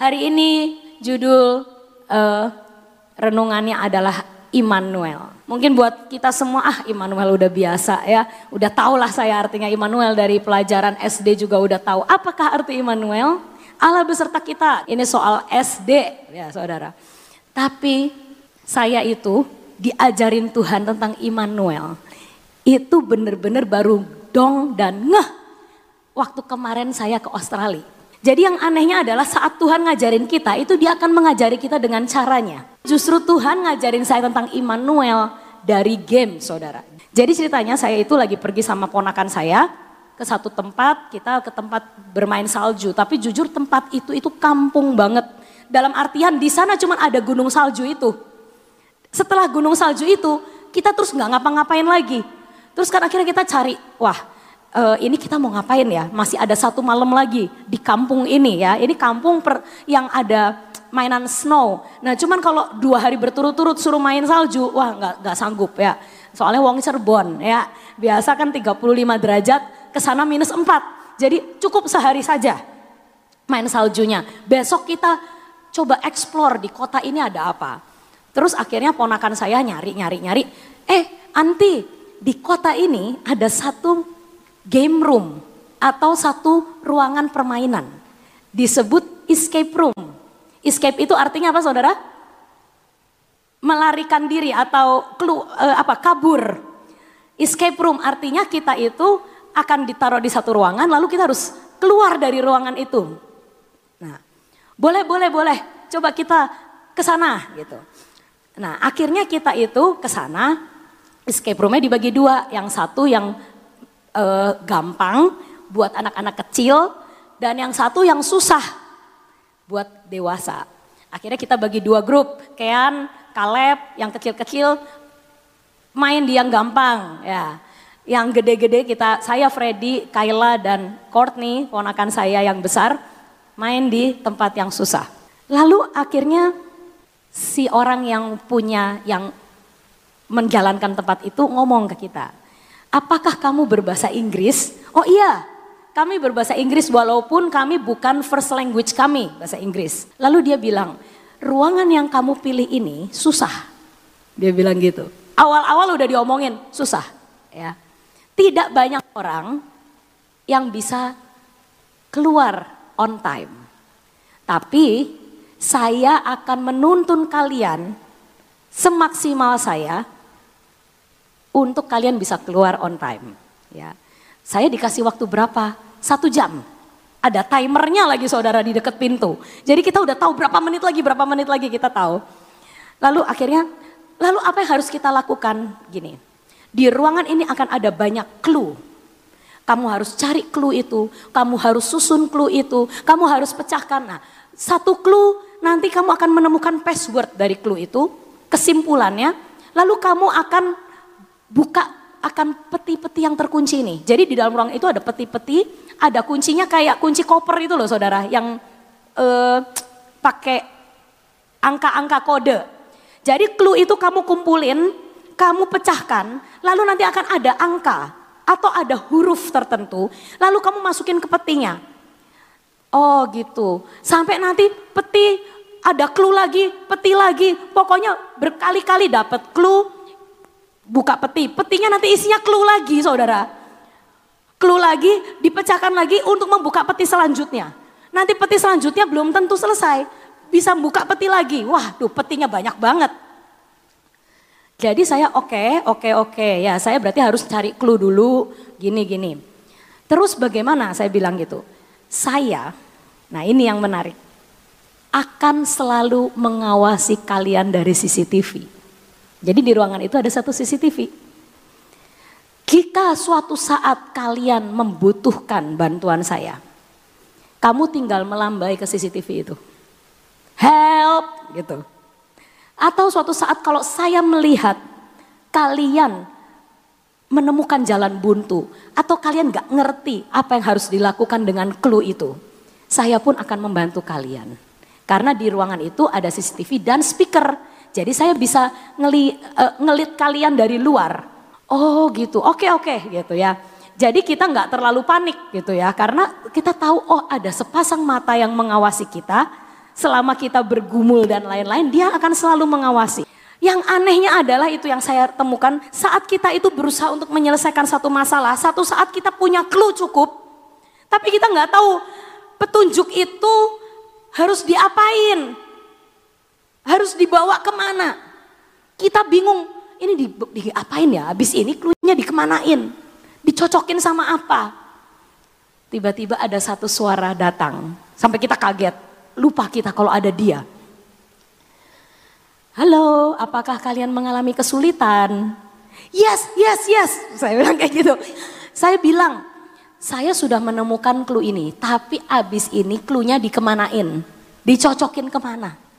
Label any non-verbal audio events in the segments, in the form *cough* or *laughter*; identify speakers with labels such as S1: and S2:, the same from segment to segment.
S1: Hari ini judul uh, renungannya adalah Immanuel. Mungkin buat kita semua ah Immanuel udah biasa ya. Udah tau lah saya artinya Immanuel dari pelajaran SD juga udah tahu. Apakah arti Immanuel? Allah beserta kita. Ini soal SD ya saudara. Tapi saya itu diajarin Tuhan tentang Immanuel. Itu bener-bener baru dong dan ngeh. Waktu kemarin saya ke Australia. Jadi yang anehnya adalah saat Tuhan ngajarin kita, itu dia akan mengajari kita dengan caranya. Justru Tuhan ngajarin saya tentang Immanuel dari game saudara. Jadi ceritanya saya itu lagi pergi sama ponakan saya ke satu tempat, kita ke tempat bermain salju. Tapi jujur tempat itu itu kampung banget. Dalam artian di sana cuma ada gunung salju itu. Setelah gunung salju itu, kita terus nggak ngapa-ngapain lagi. Terus kan akhirnya kita cari, wah uh, ini kita mau ngapain ya? Masih ada satu malam lagi di kampung ini ya. Ini kampung per, yang ada mainan snow. Nah cuman kalau dua hari berturut-turut suruh main salju, wah nggak nggak sanggup ya. Soalnya wong Cirebon ya, biasa kan 35 derajat, ke sana minus 4. Jadi cukup sehari saja main saljunya. Besok kita coba explore di kota ini ada apa. Terus akhirnya ponakan saya nyari, nyari, nyari. Eh, Anti, di kota ini ada satu game room atau satu ruangan permainan. Disebut escape room. Escape itu artinya apa saudara? Melarikan diri atau kelu, eh, apa kabur. Escape room artinya kita itu akan ditaruh di satu ruangan lalu kita harus keluar dari ruangan itu. Nah, boleh boleh boleh. Coba kita ke sana gitu. Nah, akhirnya kita itu ke sana. Escape roomnya dibagi dua. Yang satu yang uh, gampang buat anak-anak kecil dan yang satu yang susah buat dewasa. Akhirnya kita bagi dua grup, Kean, Kaleb, yang kecil-kecil main di yang gampang ya. Yang gede-gede kita, saya Freddy, Kayla dan Courtney, ponakan saya yang besar, main di tempat yang susah. Lalu akhirnya si orang yang punya, yang menjalankan tempat itu ngomong ke kita apakah kamu berbahasa Inggris? Oh iya, kami berbahasa Inggris walaupun kami bukan first language kami bahasa Inggris. Lalu dia bilang, ruangan yang kamu pilih ini susah. Dia bilang gitu. Awal-awal udah diomongin, susah. Ya, Tidak banyak orang yang bisa keluar on time. Tapi saya akan menuntun kalian semaksimal saya untuk kalian bisa keluar on time. Ya, saya dikasih waktu berapa? Satu jam. Ada timernya lagi saudara di dekat pintu. Jadi kita udah tahu berapa menit lagi, berapa menit lagi kita tahu. Lalu akhirnya, lalu apa yang harus kita lakukan? Gini, di ruangan ini akan ada banyak clue. Kamu harus cari clue itu, kamu harus susun clue itu, kamu harus pecahkan. Nah, satu clue nanti kamu akan menemukan password dari clue itu, kesimpulannya, lalu kamu akan buka akan peti-peti yang terkunci ini. Jadi di dalam ruang itu ada peti-peti, ada kuncinya kayak kunci koper itu loh saudara, yang eh, pakai angka-angka kode. Jadi clue itu kamu kumpulin, kamu pecahkan, lalu nanti akan ada angka atau ada huruf tertentu, lalu kamu masukin ke petinya. Oh gitu, sampai nanti peti ada clue lagi, peti lagi, pokoknya berkali-kali dapat clue, buka peti. Petinya nanti isinya clue lagi saudara. Clue lagi, dipecahkan lagi untuk membuka peti selanjutnya. Nanti peti selanjutnya belum tentu selesai. Bisa buka peti lagi. Wah tuh petinya banyak banget. Jadi saya oke, okay, oke, okay, oke. Okay. Ya saya berarti harus cari clue dulu, gini, gini. Terus bagaimana saya bilang gitu. Saya, nah ini yang menarik. Akan selalu mengawasi kalian dari CCTV. Jadi di ruangan itu ada satu CCTV. Jika suatu saat kalian membutuhkan bantuan saya, kamu tinggal melambai ke CCTV itu. Help gitu. Atau suatu saat kalau saya melihat kalian menemukan jalan buntu atau kalian gak ngerti apa yang harus dilakukan dengan clue itu, saya pun akan membantu kalian. Karena di ruangan itu ada CCTV dan speaker jadi saya bisa ngeli, uh, ngelit kalian dari luar. Oh gitu, oke oke gitu ya. Jadi kita nggak terlalu panik gitu ya, karena kita tahu oh ada sepasang mata yang mengawasi kita selama kita bergumul dan lain-lain, dia akan selalu mengawasi. Yang anehnya adalah itu yang saya temukan saat kita itu berusaha untuk menyelesaikan satu masalah, satu saat kita punya clue cukup, tapi kita nggak tahu petunjuk itu harus diapain, harus dibawa ke mana. Kita bingung, ini di, diapain ya, habis ini clue-nya dikemanain, dicocokin sama apa. Tiba-tiba ada satu suara datang, sampai kita kaget, lupa kita kalau ada dia. Halo, apakah kalian mengalami kesulitan? Yes, yes, yes. Saya bilang kayak gitu. Saya bilang, saya sudah menemukan clue ini, tapi abis ini clue-nya dikemanain, dicocokin ke mana.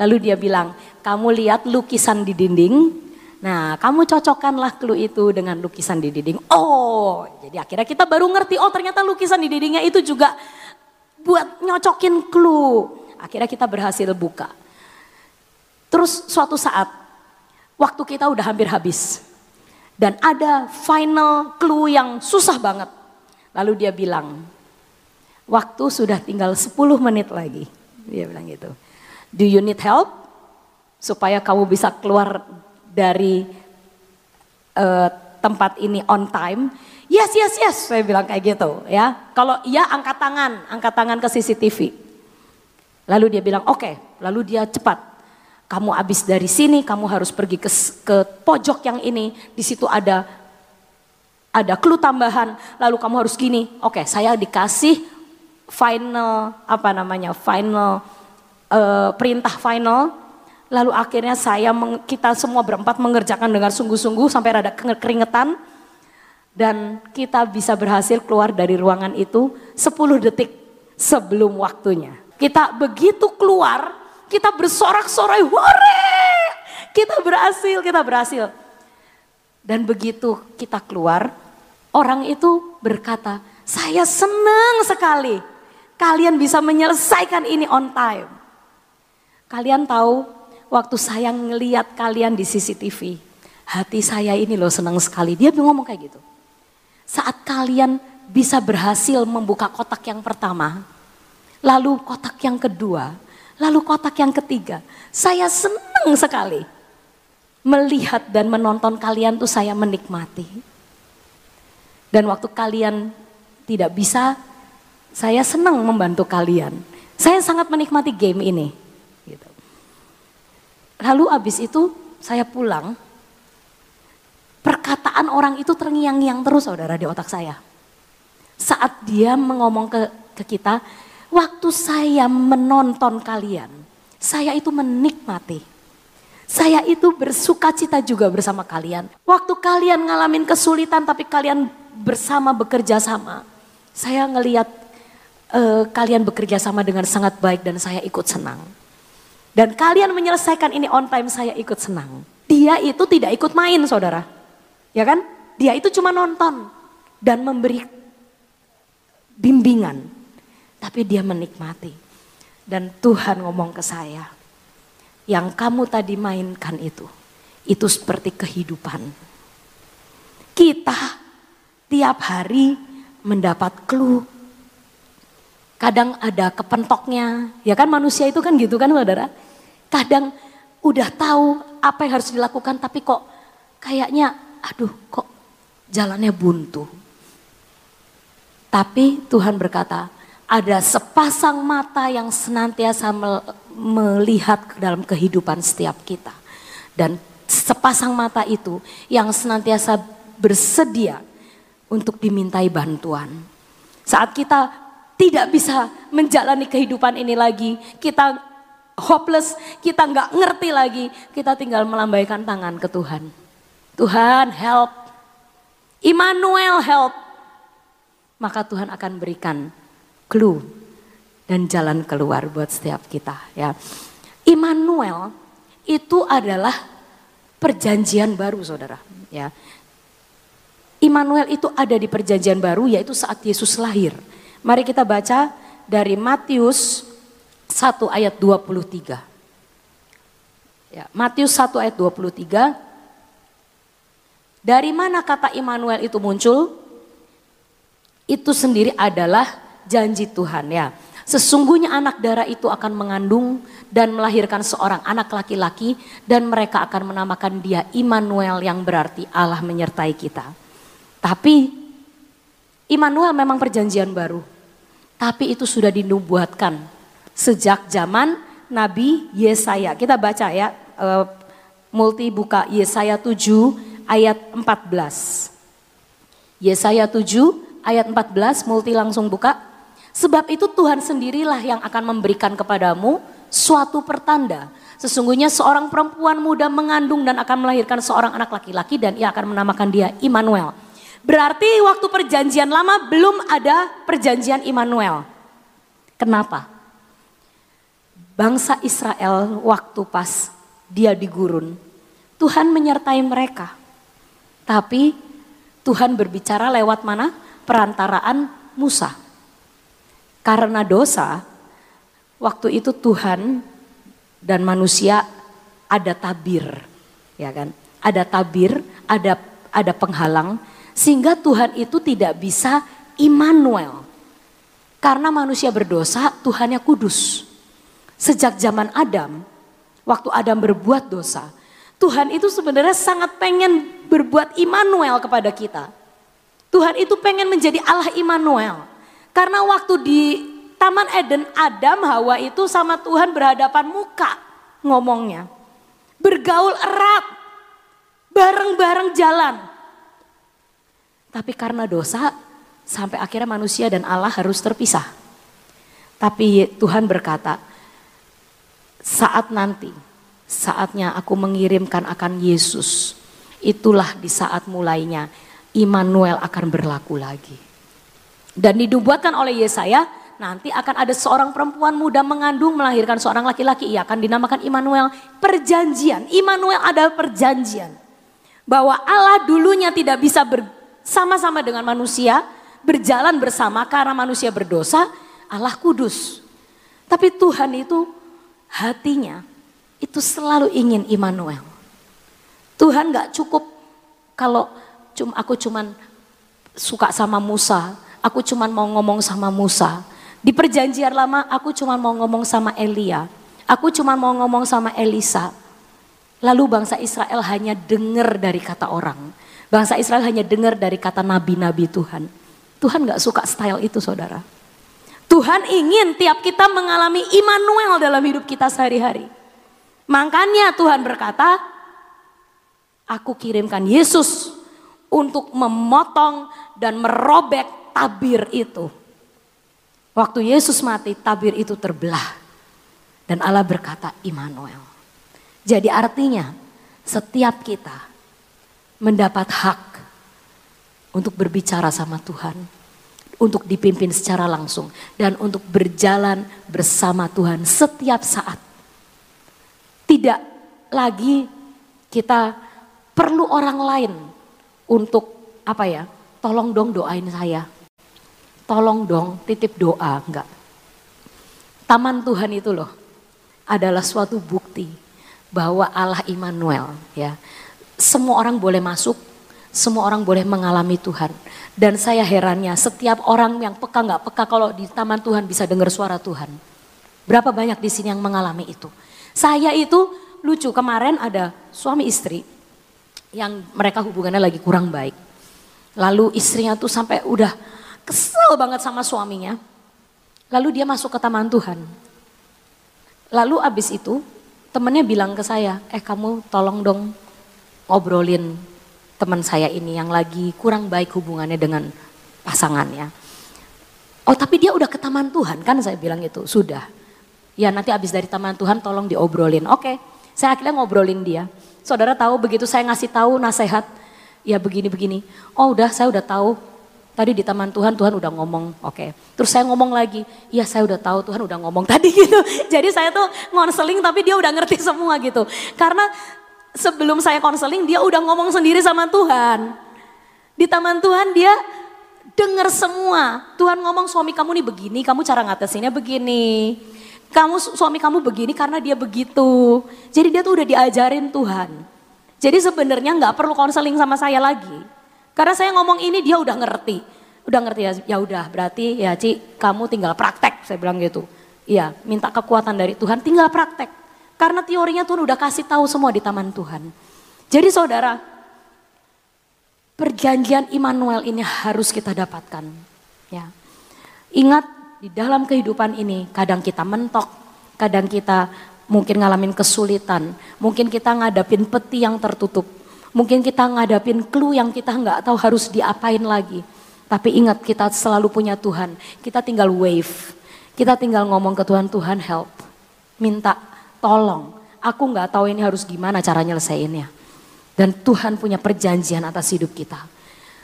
S1: Lalu dia bilang, kamu lihat lukisan di dinding, nah kamu cocokkanlah clue itu dengan lukisan di dinding. Oh, jadi akhirnya kita baru ngerti, oh ternyata lukisan di dindingnya itu juga buat nyocokin clue. Akhirnya kita berhasil buka. Terus suatu saat waktu kita udah hampir habis. Dan ada final clue yang susah banget. Lalu dia bilang, waktu sudah tinggal 10 menit lagi. Dia bilang gitu. Do you need help? Supaya kamu bisa keluar dari uh, tempat ini on time. Yes, yes, yes, saya bilang kayak gitu ya. Kalau iya angkat tangan, angkat tangan ke CCTV. Lalu dia bilang oke, okay. lalu dia cepat kamu habis dari sini, kamu harus pergi ke, ke pojok yang ini, di situ ada ada clue tambahan, lalu kamu harus gini. Oke, saya dikasih final apa namanya? final uh, perintah final. Lalu akhirnya saya kita semua berempat mengerjakan dengan sungguh-sungguh sampai rada keringetan dan kita bisa berhasil keluar dari ruangan itu 10 detik sebelum waktunya. Kita begitu keluar kita bersorak-sorai, hore! Kita berhasil, kita berhasil. Dan begitu kita keluar, orang itu berkata, saya senang sekali kalian bisa menyelesaikan ini on time. Kalian tahu waktu saya ngeliat kalian di CCTV, hati saya ini loh senang sekali. Dia ngomong kayak gitu. Saat kalian bisa berhasil membuka kotak yang pertama, lalu kotak yang kedua, Lalu kotak yang ketiga, saya senang sekali melihat dan menonton kalian tuh saya menikmati. Dan waktu kalian tidak bisa, saya senang membantu kalian. Saya sangat menikmati game ini. Lalu abis itu saya pulang, perkataan orang itu terngiang-ngiang terus saudara di otak saya. Saat dia mengomong ke, ke kita, Waktu saya menonton kalian, saya itu menikmati. Saya itu bersuka cita juga bersama kalian. Waktu kalian ngalamin kesulitan tapi kalian bersama bekerja sama. Saya ngeliat uh, kalian bekerja sama dengan sangat baik dan saya ikut senang. Dan kalian menyelesaikan ini on time saya ikut senang. Dia itu tidak ikut main saudara. Ya kan? Dia itu cuma nonton dan memberi bimbingan tapi dia menikmati. Dan Tuhan ngomong ke saya, yang kamu tadi mainkan itu, itu seperti kehidupan. Kita tiap hari mendapat clue. Kadang ada kepentoknya, ya kan manusia itu kan gitu kan saudara. Kadang udah tahu apa yang harus dilakukan tapi kok kayaknya aduh kok jalannya buntu. Tapi Tuhan berkata, ada sepasang mata yang senantiasa melihat ke dalam kehidupan setiap kita. Dan sepasang mata itu yang senantiasa bersedia untuk dimintai bantuan. Saat kita tidak bisa menjalani kehidupan ini lagi, kita hopeless, kita nggak ngerti lagi, kita tinggal melambaikan tangan ke Tuhan. Tuhan help, Immanuel help, maka Tuhan akan berikan clue dan jalan keluar buat setiap kita ya. Immanuel itu adalah perjanjian baru saudara ya. Immanuel itu ada di perjanjian baru yaitu saat Yesus lahir. Mari kita baca dari Matius 1 ayat 23. Ya, Matius 1 ayat 23. Dari mana kata Immanuel itu muncul? Itu sendiri adalah janji Tuhan ya. Sesungguhnya anak darah itu akan mengandung dan melahirkan seorang anak laki-laki dan mereka akan menamakan dia Immanuel yang berarti Allah menyertai kita. Tapi Immanuel memang perjanjian baru. Tapi itu sudah dinubuatkan sejak zaman Nabi Yesaya. Kita baca ya, uh, multi buka Yesaya 7 ayat 14. Yesaya 7 ayat 14 multi langsung buka. Sebab itu Tuhan sendirilah yang akan memberikan kepadamu suatu pertanda. Sesungguhnya seorang perempuan muda mengandung dan akan melahirkan seorang anak laki-laki dan ia akan menamakan dia Immanuel. Berarti waktu perjanjian lama belum ada perjanjian Immanuel. Kenapa? Bangsa Israel waktu pas dia di gurun, Tuhan menyertai mereka. Tapi Tuhan berbicara lewat mana? Perantaraan Musa. Karena dosa, waktu itu Tuhan dan manusia ada tabir, ya kan? Ada tabir, ada ada penghalang sehingga Tuhan itu tidak bisa Immanuel. Karena manusia berdosa, Tuhannya kudus. Sejak zaman Adam, waktu Adam berbuat dosa, Tuhan itu sebenarnya sangat pengen berbuat Immanuel kepada kita. Tuhan itu pengen menjadi Allah Immanuel. Karena waktu di Taman Eden Adam Hawa itu sama Tuhan berhadapan muka ngomongnya. Bergaul erat. Bareng-bareng jalan. Tapi karena dosa sampai akhirnya manusia dan Allah harus terpisah. Tapi Tuhan berkata, saat nanti, saatnya aku mengirimkan akan Yesus, itulah di saat mulainya Immanuel akan berlaku lagi. Dan dinubuatkan oleh Yesaya, nanti akan ada seorang perempuan muda mengandung melahirkan seorang laki-laki. Ia akan dinamakan Immanuel. Perjanjian, Immanuel adalah perjanjian. Bahwa Allah dulunya tidak bisa bersama-sama dengan manusia, berjalan bersama karena manusia berdosa, Allah kudus. Tapi Tuhan itu hatinya itu selalu ingin Immanuel. Tuhan gak cukup kalau aku cuman suka sama Musa, aku cuma mau ngomong sama Musa. Di perjanjian lama aku cuma mau ngomong sama Elia. Aku cuma mau ngomong sama Elisa. Lalu bangsa Israel hanya dengar dari kata orang. Bangsa Israel hanya dengar dari kata nabi-nabi Tuhan. Tuhan gak suka style itu saudara. Tuhan ingin tiap kita mengalami Immanuel dalam hidup kita sehari-hari. Makanya Tuhan berkata, aku kirimkan Yesus untuk memotong dan merobek tabir itu. Waktu Yesus mati, tabir itu terbelah. Dan Allah berkata, Immanuel. Jadi artinya, setiap kita mendapat hak untuk berbicara sama Tuhan. Untuk dipimpin secara langsung. Dan untuk berjalan bersama Tuhan setiap saat. Tidak lagi kita perlu orang lain untuk apa ya, tolong dong doain saya tolong dong titip doa, enggak. Taman Tuhan itu loh adalah suatu bukti bahwa Allah Immanuel ya. Semua orang boleh masuk, semua orang boleh mengalami Tuhan. Dan saya herannya setiap orang yang peka nggak peka kalau di taman Tuhan bisa dengar suara Tuhan. Berapa banyak di sini yang mengalami itu. Saya itu lucu kemarin ada suami istri yang mereka hubungannya lagi kurang baik. Lalu istrinya tuh sampai udah kesel banget sama suaminya. Lalu dia masuk ke taman Tuhan. Lalu abis itu temennya bilang ke saya, eh kamu tolong dong ngobrolin teman saya ini yang lagi kurang baik hubungannya dengan pasangannya. Oh tapi dia udah ke taman Tuhan kan saya bilang itu, sudah. Ya nanti abis dari taman Tuhan tolong diobrolin. Oke, saya akhirnya ngobrolin dia. Saudara tahu begitu saya ngasih tahu nasihat, ya begini-begini. Oh udah saya udah tahu Tadi di taman Tuhan, Tuhan udah ngomong, oke. Okay. Terus saya ngomong lagi, iya saya udah tahu Tuhan udah ngomong *laughs* tadi gitu. Jadi saya tuh konseling tapi dia udah ngerti semua gitu. Karena sebelum saya konseling dia udah ngomong sendiri sama Tuhan. Di taman Tuhan dia dengar semua. Tuhan ngomong suami kamu nih begini, kamu cara ngatasinnya begini. Kamu suami kamu begini karena dia begitu. Jadi dia tuh udah diajarin Tuhan. Jadi sebenarnya nggak perlu konseling sama saya lagi. Karena saya ngomong ini dia udah ngerti. Udah ngerti ya? Ya udah, berarti ya Ci, kamu tinggal praktek, saya bilang gitu. Iya, minta kekuatan dari Tuhan, tinggal praktek. Karena teorinya Tuhan udah kasih tahu semua di taman Tuhan. Jadi saudara, perjanjian Immanuel ini harus kita dapatkan. Ya. Ingat di dalam kehidupan ini kadang kita mentok, kadang kita mungkin ngalamin kesulitan, mungkin kita ngadapin peti yang tertutup, mungkin kita ngadapin clue yang kita nggak tahu harus diapain lagi. Tapi ingat kita selalu punya Tuhan. Kita tinggal wave. Kita tinggal ngomong ke Tuhan, Tuhan help. Minta tolong. Aku nggak tahu ini harus gimana cara nyelesainnya. Dan Tuhan punya perjanjian atas hidup kita.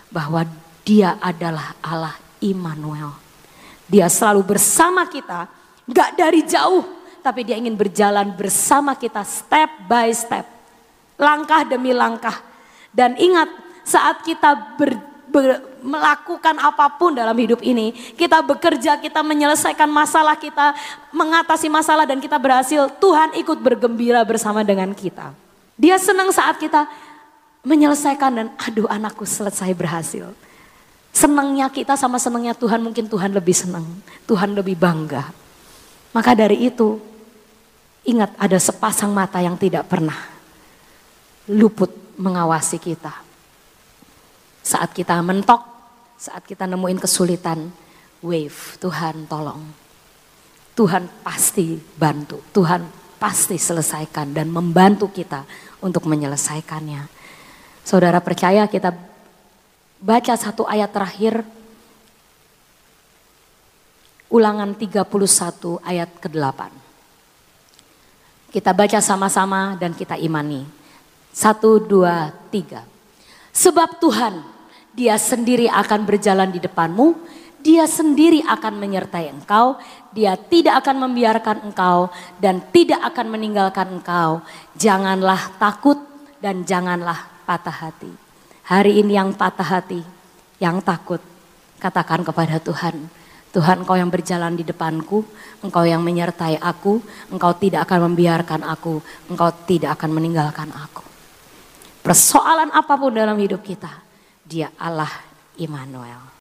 S1: Bahwa dia adalah Allah Immanuel. Dia selalu bersama kita. Gak dari jauh. Tapi dia ingin berjalan bersama kita step by step. Langkah demi langkah. Dan ingat saat kita ber, ber, melakukan apa pun dalam hidup ini, kita bekerja, kita menyelesaikan masalah kita, mengatasi masalah dan kita berhasil, Tuhan ikut bergembira bersama dengan kita. Dia senang saat kita menyelesaikan dan aduh anakku selesai berhasil. Senangnya kita sama senangnya Tuhan mungkin Tuhan lebih senang, Tuhan lebih bangga. Maka dari itu ingat ada sepasang mata yang tidak pernah luput mengawasi kita. Saat kita mentok, saat kita nemuin kesulitan, wave, Tuhan tolong. Tuhan pasti bantu, Tuhan pasti selesaikan dan membantu kita untuk menyelesaikannya. Saudara percaya kita baca satu ayat terakhir Ulangan 31 ayat ke-8. Kita baca sama-sama dan kita imani. Satu, dua, tiga. Sebab Tuhan dia sendiri akan berjalan di depanmu, dia sendiri akan menyertai engkau, dia tidak akan membiarkan engkau dan tidak akan meninggalkan engkau. Janganlah takut dan janganlah patah hati. Hari ini yang patah hati, yang takut, katakan kepada Tuhan, Tuhan engkau yang berjalan di depanku, engkau yang menyertai aku, engkau tidak akan membiarkan aku, engkau tidak akan meninggalkan aku. Persoalan apa pun dalam hidup kita, dia Allah Immanuel.